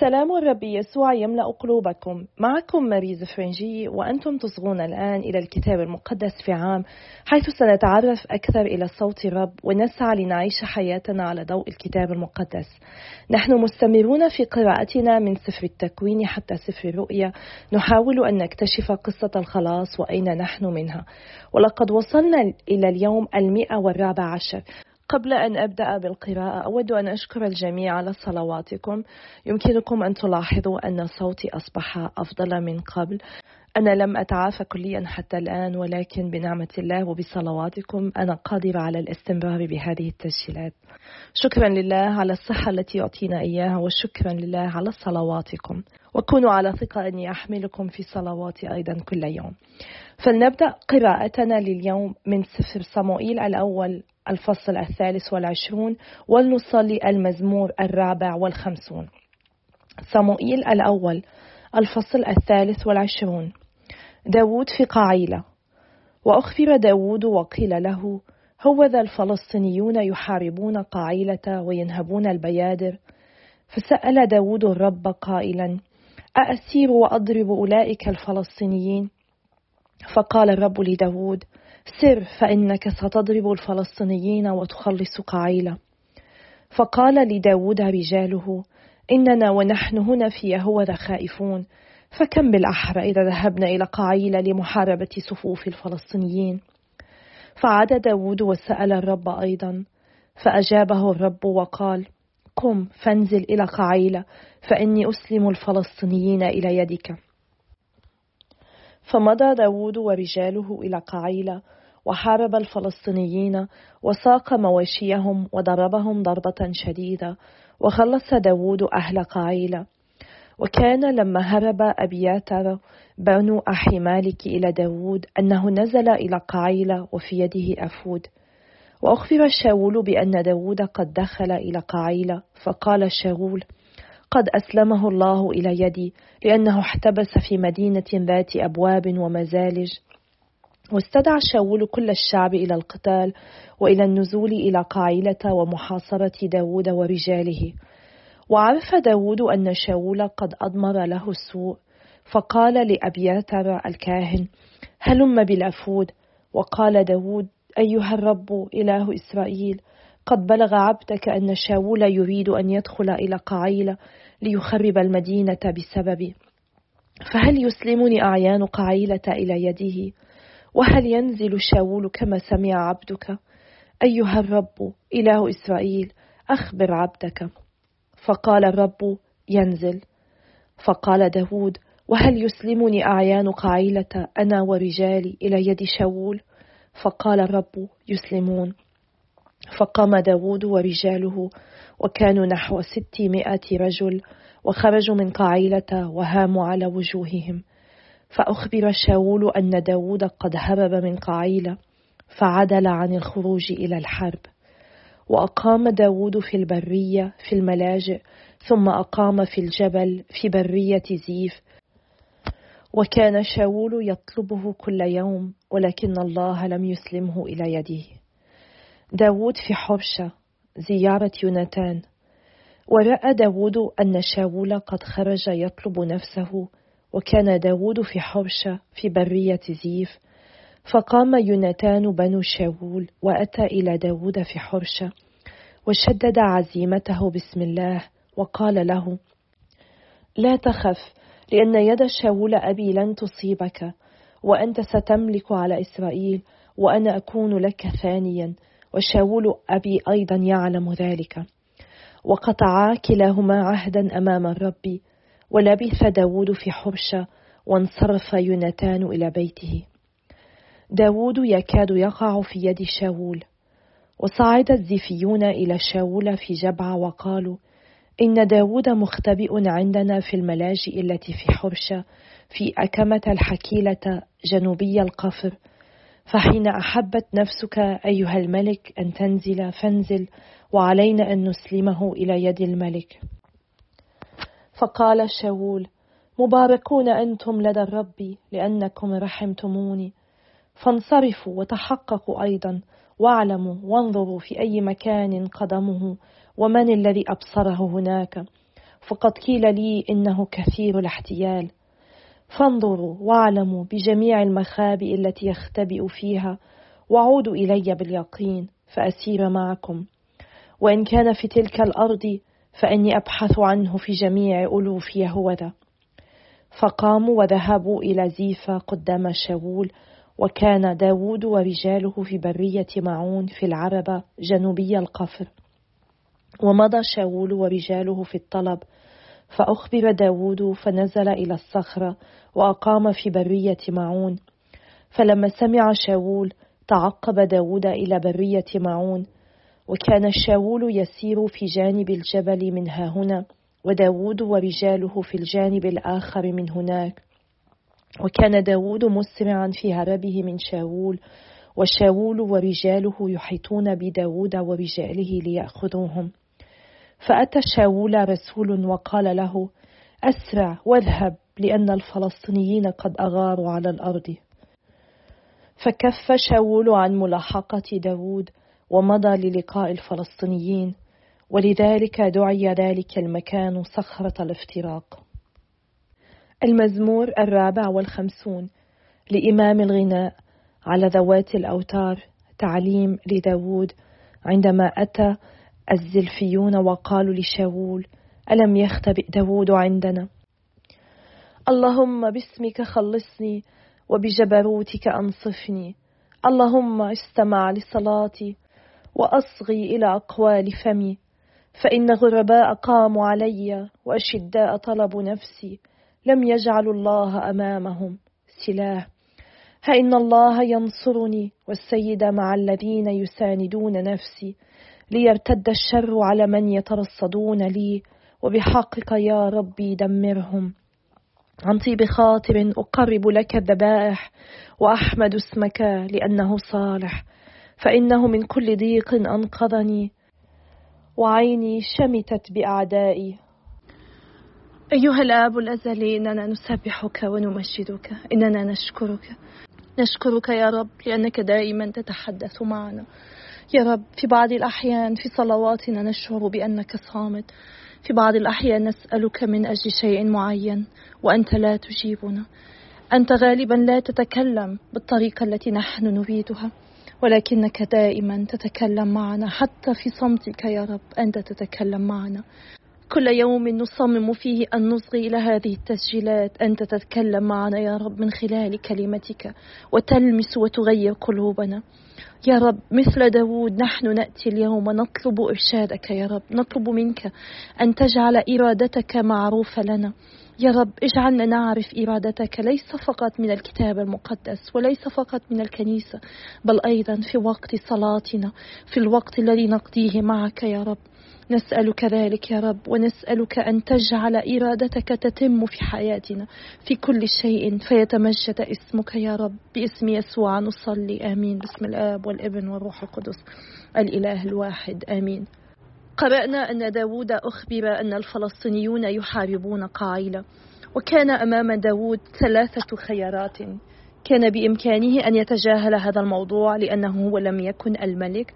سلام الرب يسوع يملأ قلوبكم. معكم ماريز فرنجي وأنتم تصغون الآن إلى الكتاب المقدس في عام حيث سنتعرف أكثر إلى صوت الرب ونسعى لنعيش حياتنا على ضوء الكتاب المقدس. نحن مستمرون في قراءتنا من سفر التكوين حتى سفر الرؤيا. نحاول أن نكتشف قصة الخلاص وأين نحن منها. ولقد وصلنا إلى اليوم المئة والرابع عشر. قبل أن أبدأ بالقراءة أود أن أشكر الجميع على صلواتكم. يمكنكم أن تلاحظوا أن صوتي أصبح أفضل من قبل. أنا لم أتعافى كليا حتى الآن ولكن بنعمة الله وبصلواتكم أنا قادرة على الاستمرار بهذه التسجيلات. شكرا لله على الصحة التي يعطينا إياها وشكرا لله على صلواتكم. وكونوا على ثقة أني أحملكم في صلواتي أيضا كل يوم. فلنبدأ قراءتنا لليوم من سفر صموئيل الأول. الفصل الثالث والعشرون ولنصلي المزمور الرابع والخمسون. صموئيل الأول الفصل الثالث والعشرون. داود في قعيلة وأخبر داود وقيل له هوذا الفلسطينيون يحاربون قعيلة وينهبون البيادر. فسأل داود الرب قائلا أأسير وأضرب أولئك الفلسطينيين؟ فقال الرب لداود سر فإنك ستضرب الفلسطينيين وتخلص قعيلة فقال لداود رجاله إننا ونحن هنا في يهوذا خائفون فكم بالأحرى إذا ذهبنا إلى قعيلة لمحاربة صفوف الفلسطينيين. فعاد داود وسأل الرب أيضا فأجابه الرب وقال قم فانزل إلى قعيلة فإني أسلم الفلسطينيين إلى يدك. فمضى داود ورجاله إلى قعيلة وحارب الفلسطينيين وساق مواشيهم وضربهم ضربة شديدة وخلص داود أهل قعيلة وكان لما هرب أبياتر بنو أحي مالك إلى داود أنه نزل إلى قعيلة وفي يده أفود. وأخبر شاول بأن داود قد دخل إلى قعيلة فقال شاول قد أسلمه الله إلى يدي لأنه احتبس في مدينة ذات أبواب ومزالج. واستدعى شاول كل الشعب إلى القتال وإلى النزول إلى قاعلة ومحاصرة داود ورجاله. وعرف داود أن شاول قد أضمر له السوء فقال لأبياتر الكاهن هلم بالأفود. وقال داود أيها الرب إله إسرائيل قد بلغ عبدك أن شاول يريد أن يدخل إلى قعيلة ليخرب المدينة بسببي فهل يسلمني أعيان قعيلة إلى يده؟ وهل ينزل شاول كما سمع عبدك؟ أيها الرب إله إسرائيل أخبر عبدك. فقال الرب ينزل. فقال داود وهل يسلمني أعيان قعيلة أنا ورجالي إلى يد شاول؟ فقال الرب يسلمون. فقام داود ورجاله وكانوا نحو ستمائة رجل وخرجوا من قعيلة وهاموا على وجوههم. فأخبر شاول أن داود قد هرب من قعيلة فعدل عن الخروج إلى الحرب. وأقام داود في البرية في الملاجئ ثم أقام في الجبل في برية زيف. وكان شاول يطلبه كل يوم ولكن الله لم يسلمه إلى يده. داود في حبشة زيارة يوناتان. ورأى داود أن شاول قد خرج يطلب نفسه وكان داود في حبشة في برية زيف. فقام يوناتان بنو شاول وأتى إلى داود في حرشة وشدد عزيمته بسم الله وقال له لا تخف لأن يد شاول أبي لن تصيبك وأنت ستملك على إسرائيل وأنا أكون لك ثانيا وشاول أبي أيضا يعلم ذلك. وقطعا كلاهما عهدا أمام الرب ولبث داود في حرشة وانصرف يوناتان إلى بيته. داود يكاد يقع في يد شاول. وصعد الزيفيون إلى شاول في جبعة وقالوا إن داود مختبئ عندنا في الملاجئ التي في حرشة في أكمة الحكيلة جنوبي القفر. فحين أحبت نفسك أيها الملك أن تنزل فانزل وعلينا أن نسلمه إلى يد الملك. فقال شاول مباركون أنتم لدى الرب لأنكم رحمتموني. فانصرفوا وتحققوا أيضا واعلموا وانظروا في أي مكان قدمه ومن الذي أبصره هناك. فقد قيل لي إنه كثير الاحتيال. فانظروا واعلموا بجميع المخابئ التي يختبئ فيها وعودوا إلي باليقين فأسير معكم. وإن كان في تلك الأرض فإني أبحث عنه في جميع ألوف يهوذا. فقاموا وذهبوا إلى زيفا قدام شاول وكان داود ورجاله في برية معون في العربة جنوبي القفر. ومضى شاول ورجاله في الطلب فأخبر داود فنزل إلى الصخرة وأقام في برية معون. فلما سمع شاول تعقب داود إلى برية معون وكان شاول يسير في جانب الجبل من ها هنا وداود ورجاله في الجانب الآخر من هناك. وكان داود مسرعا في هربه من شاول وشاول ورجاله يحيطون بداود ورجاله ليأخذوهم. فأتى شاول رسول وقال له أسرع واذهب لأن الفلسطينيين قد أغاروا على الأرض. فكف شاول عن ملاحقة داود ومضى للقاء الفلسطينيين ولذلك دعي ذلك المكان صخرة الافتراق. المزمور الرابع والخمسون لإمام الغناء على ذوات الأوتار تعليم لداود عندما أتى الزلفيون وقالوا لشاول ألم يختبئ داود عندنا؟ اللهم باسمك خلصني وبجبروتك أنصفني. اللهم استمع لصلاتي وأصغي إلى أقوال فمي. فإن غرباء قاموا علي وأشداء طلبوا نفسي. لم يجعلوا الله أمامهم سلاح. ها إن الله ينصرني والسيد مع الذين يساندون نفسي. ليرتد الشر على من يترصدون لي وبحقك يا ربي دمرهم. عن طيب خاطر أقرب لك الذبائح وأحمد اسمك لأنه صالح فإنه من كل ضيق أنقذني. وعيني شمتت بأعدائي. أيها الآب الأزلي إننا نسبحك ونمجدك إننا نشكرك. نشكرك يا رب لأنك دائما تتحدث معنا. يا رب في بعض الأحيان في صلواتنا نشعر بأنك صامت. في بعض الأحيان نسألك من أجل شيء معين وأنت لا تجيبنا. أنت غالبا لا تتكلم بالطريقة التي نحن نريدها ولكنك دائما تتكلم معنا. حتى في صمتك يا رب أنت تتكلم معنا. كل يوم نصمم فيه أن نصغي إلى هذه التسجيلات. أنت تتكلم معنا يا رب من خلال كلمتك وتلمس وتغير قلوبنا. يا رب مثل داود نحن نأتي اليوم ونطلب إرشادك يا رب. نطلب منك أن تجعل إرادتك معروفة لنا. يا رب اجعلنا نعرف إرادتك ليس فقط من الكتاب المقدس وليس فقط من الكنيسة بل أيضا في وقت صلاتنا في الوقت الذي نقضيه معك يا رب. نسألك ذلك يا رب ونسألك أن تجعل إرادتك تتم في حياتنا في كل شيء فيتمجد اسمك يا رب باسم يسوع نصلي آمين. باسم الآب والابن والروح القدس الإله الواحد آمين. قرأنا أن داود أخبر أن الفلسطينيون يحاربون قاعلة وكان أمام داود ثلاثة خيارات. كان بإمكانه أن يتجاهل هذا الموضوع لأنه هو لم يكن الملك.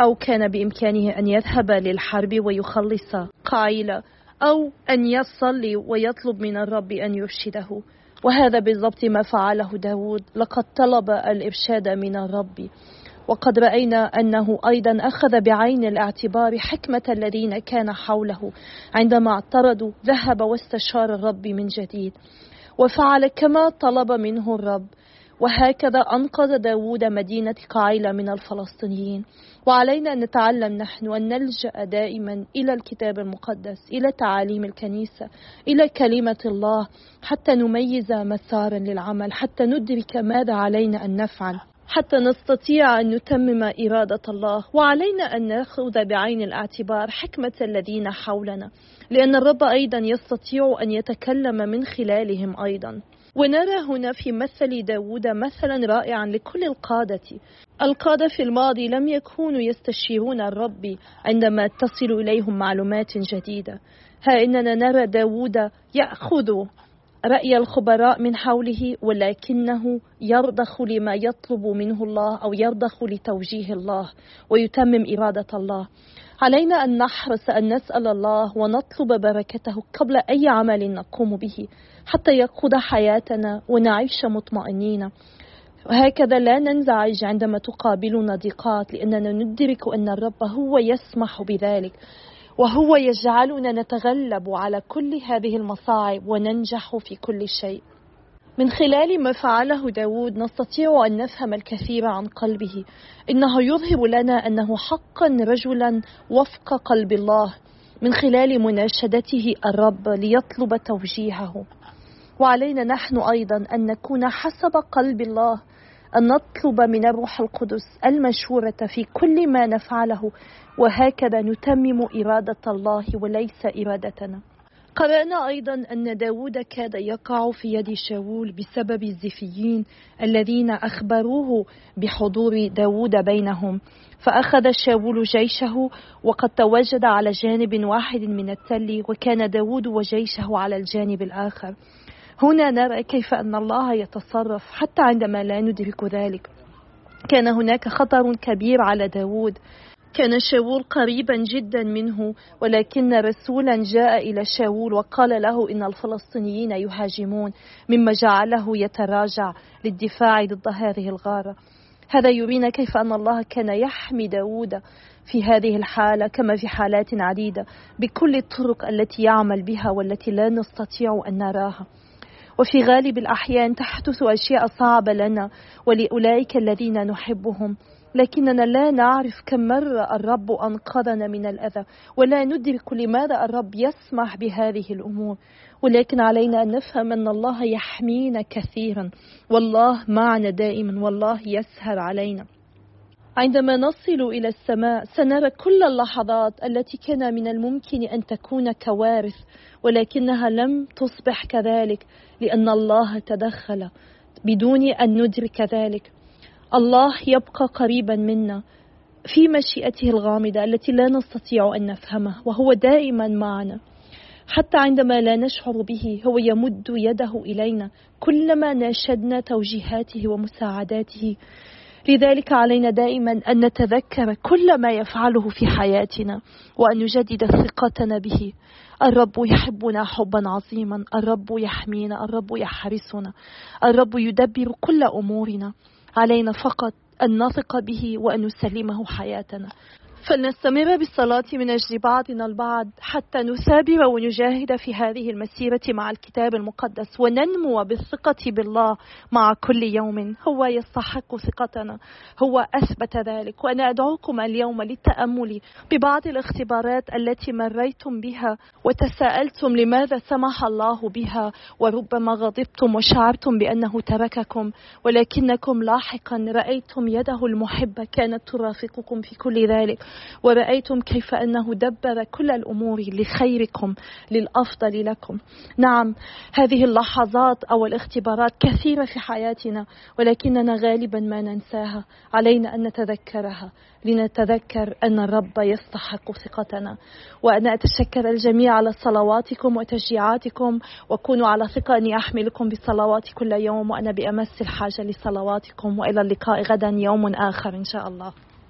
أو كان بإمكانه أن يذهب للحرب ويخلص قاعلة أو أن يصلي ويطلب من الرب أن يرشده. وهذا بالضبط ما فعله داود. لقد طلب الإرشاد من الرب. وقد رأينا أنه أيضا أخذ بعين الاعتبار حكمة الذين كان حوله. عندما اعترضوا ذهب واستشار الرب من جديد. وفعل كما طلب منه الرب. وهكذا أنقذ داود مدينة قايلة من الفلسطينيين. وعلينا أن نتعلم نحن أن نلجأ دائما إلى الكتاب المقدس إلى تعاليم الكنيسة إلى كلمة الله حتى نميز مسارا للعمل حتى ندرك ماذا علينا أن نفعل حتى نستطيع أن نتمم إرادة الله. وعلينا أن نأخذ بعين الاعتبار حكمة الذين حولنا لأن الرب أيضا يستطيع أن يتكلم من خلالهم أيضا. ونرى هنا في مثل داود مثلا رائعا لكل القادة. القادة في الماضي لم يكونوا يستشيرون الرب عندما تصل إليهم معلومات جديدة. ها إننا نرى داود يأخذ رأي الخبراء من حوله ولكنه يرضخ لما يطلب منه الله أو يرضخ لتوجيه الله ويتمم إرادة الله. علينا أن نحرص أن نسأل الله ونطلب بركته قبل أي عمل نقوم به. حتى يقود حياتنا ونعيش مطمئنين. وهكذا لا ننزعج عندما تقابلنا ضيقات لأننا ندرك أن الرب هو يسمح بذلك وهو يجعلنا نتغلب على كل هذه المصاعب وننجح في كل شيء. من خلال ما فعله داود نستطيع أن نفهم الكثير عن قلبه. إنه يظهر لنا أنه حقا رجلا وفق قلب الله من خلال مناشدته الرب ليطلب توجيهه. وعلينا نحن أيضا أن نكون حسب قلب الله أن نطلب من الروح القدس المشورة في كل ما نفعله وهكذا نتمم إرادة الله وليس إرادتنا. قرأنا أيضا أن داود كاد يقع في يد شاول بسبب الزفيين الذين أخبروه بحضور داود بينهم. فأخذ شاول جيشه وقد تواجد على جانب واحد من التل وكان داود وجيشه على الجانب الآخر. هنا نرى كيف أن الله يتصرف حتى عندما لا ندرك ذلك. كان هناك خطر كبير على داود كان شاول قريبا جدا منه ولكن رسولا جاء إلى شاول وقال له إن الفلسطينيين يهاجمون مما جعله يتراجع للدفاع ضد هذه الغارة. هذا يرينا كيف أن الله كان يحمي داود في هذه الحالة كما في حالات عديدة بكل الطرق التي يعمل بها والتي لا نستطيع أن نراها. وفي غالب الأحيان تحدث أشياء صعبة لنا ولأولئك الذين نحبهم. لكننا لا نعرف كم مرة الرب أنقذنا من الأذى ولا ندرك لماذا الرب يسمح بهذه الأمور. ولكن علينا أن نفهم أن الله يحمينا كثيرا. والله معنا دائما والله يسهر علينا. عندما نصل إلى السماء سنرى كل اللحظات التي كان من الممكن أن تكون كوارث ولكنها لم تصبح كذلك لأن الله تدخل بدون أن ندرك ذلك. الله يبقى قريبا منا في مشيئته الغامضة التي لا نستطيع أن نفهمها وهو دائما معنا. حتى عندما لا نشعر به هو يمد يده إلينا كلما ناشدنا توجيهاته ومساعداته. لذلك علينا دائما أن نتذكر كل ما يفعله في حياتنا وأن نجدد ثقتنا به. الرب يحبنا حبا عظيما الرب يحمينا الرب يحرسنا الرب يدبر كل أمورنا. علينا فقط أن نثق به وأن نسلمه حياتنا. فلنستمر بالصلاة من أجل بعضنا البعض حتى نثابر ونجاهد في هذه المسيرة مع الكتاب المقدس وننمو بالثقة بالله مع كل يوم. هو يستحق ثقتنا هو أثبت ذلك. وأنا أدعوكم اليوم للتأمل ببعض الاختبارات التي مريتم بها وتساءلتم لماذا سمح الله بها وربما غضبتم وشعرتم بأنه ترككم. ولكنكم لاحقا رأيتم يده المحبة كانت ترافقكم في كل ذلك. ورأيتم كيف أنه دبر كل الأمور لخيركم للأفضل لكم. نعم هذه اللحظات أو الاختبارات كثيرة في حياتنا ولكننا غالبا ما ننساها. علينا أن نتذكرها لنتذكر أن الرب يستحق ثقتنا. وأنا أتشكر الجميع على صلواتكم وتشجيعاتكم وكونوا على ثقة أني أحملكم بصلواتي كل يوم وأنا بأمس الحاجة لصلواتكم وإلى اللقاء غدا يوم آخر إن شاء الله.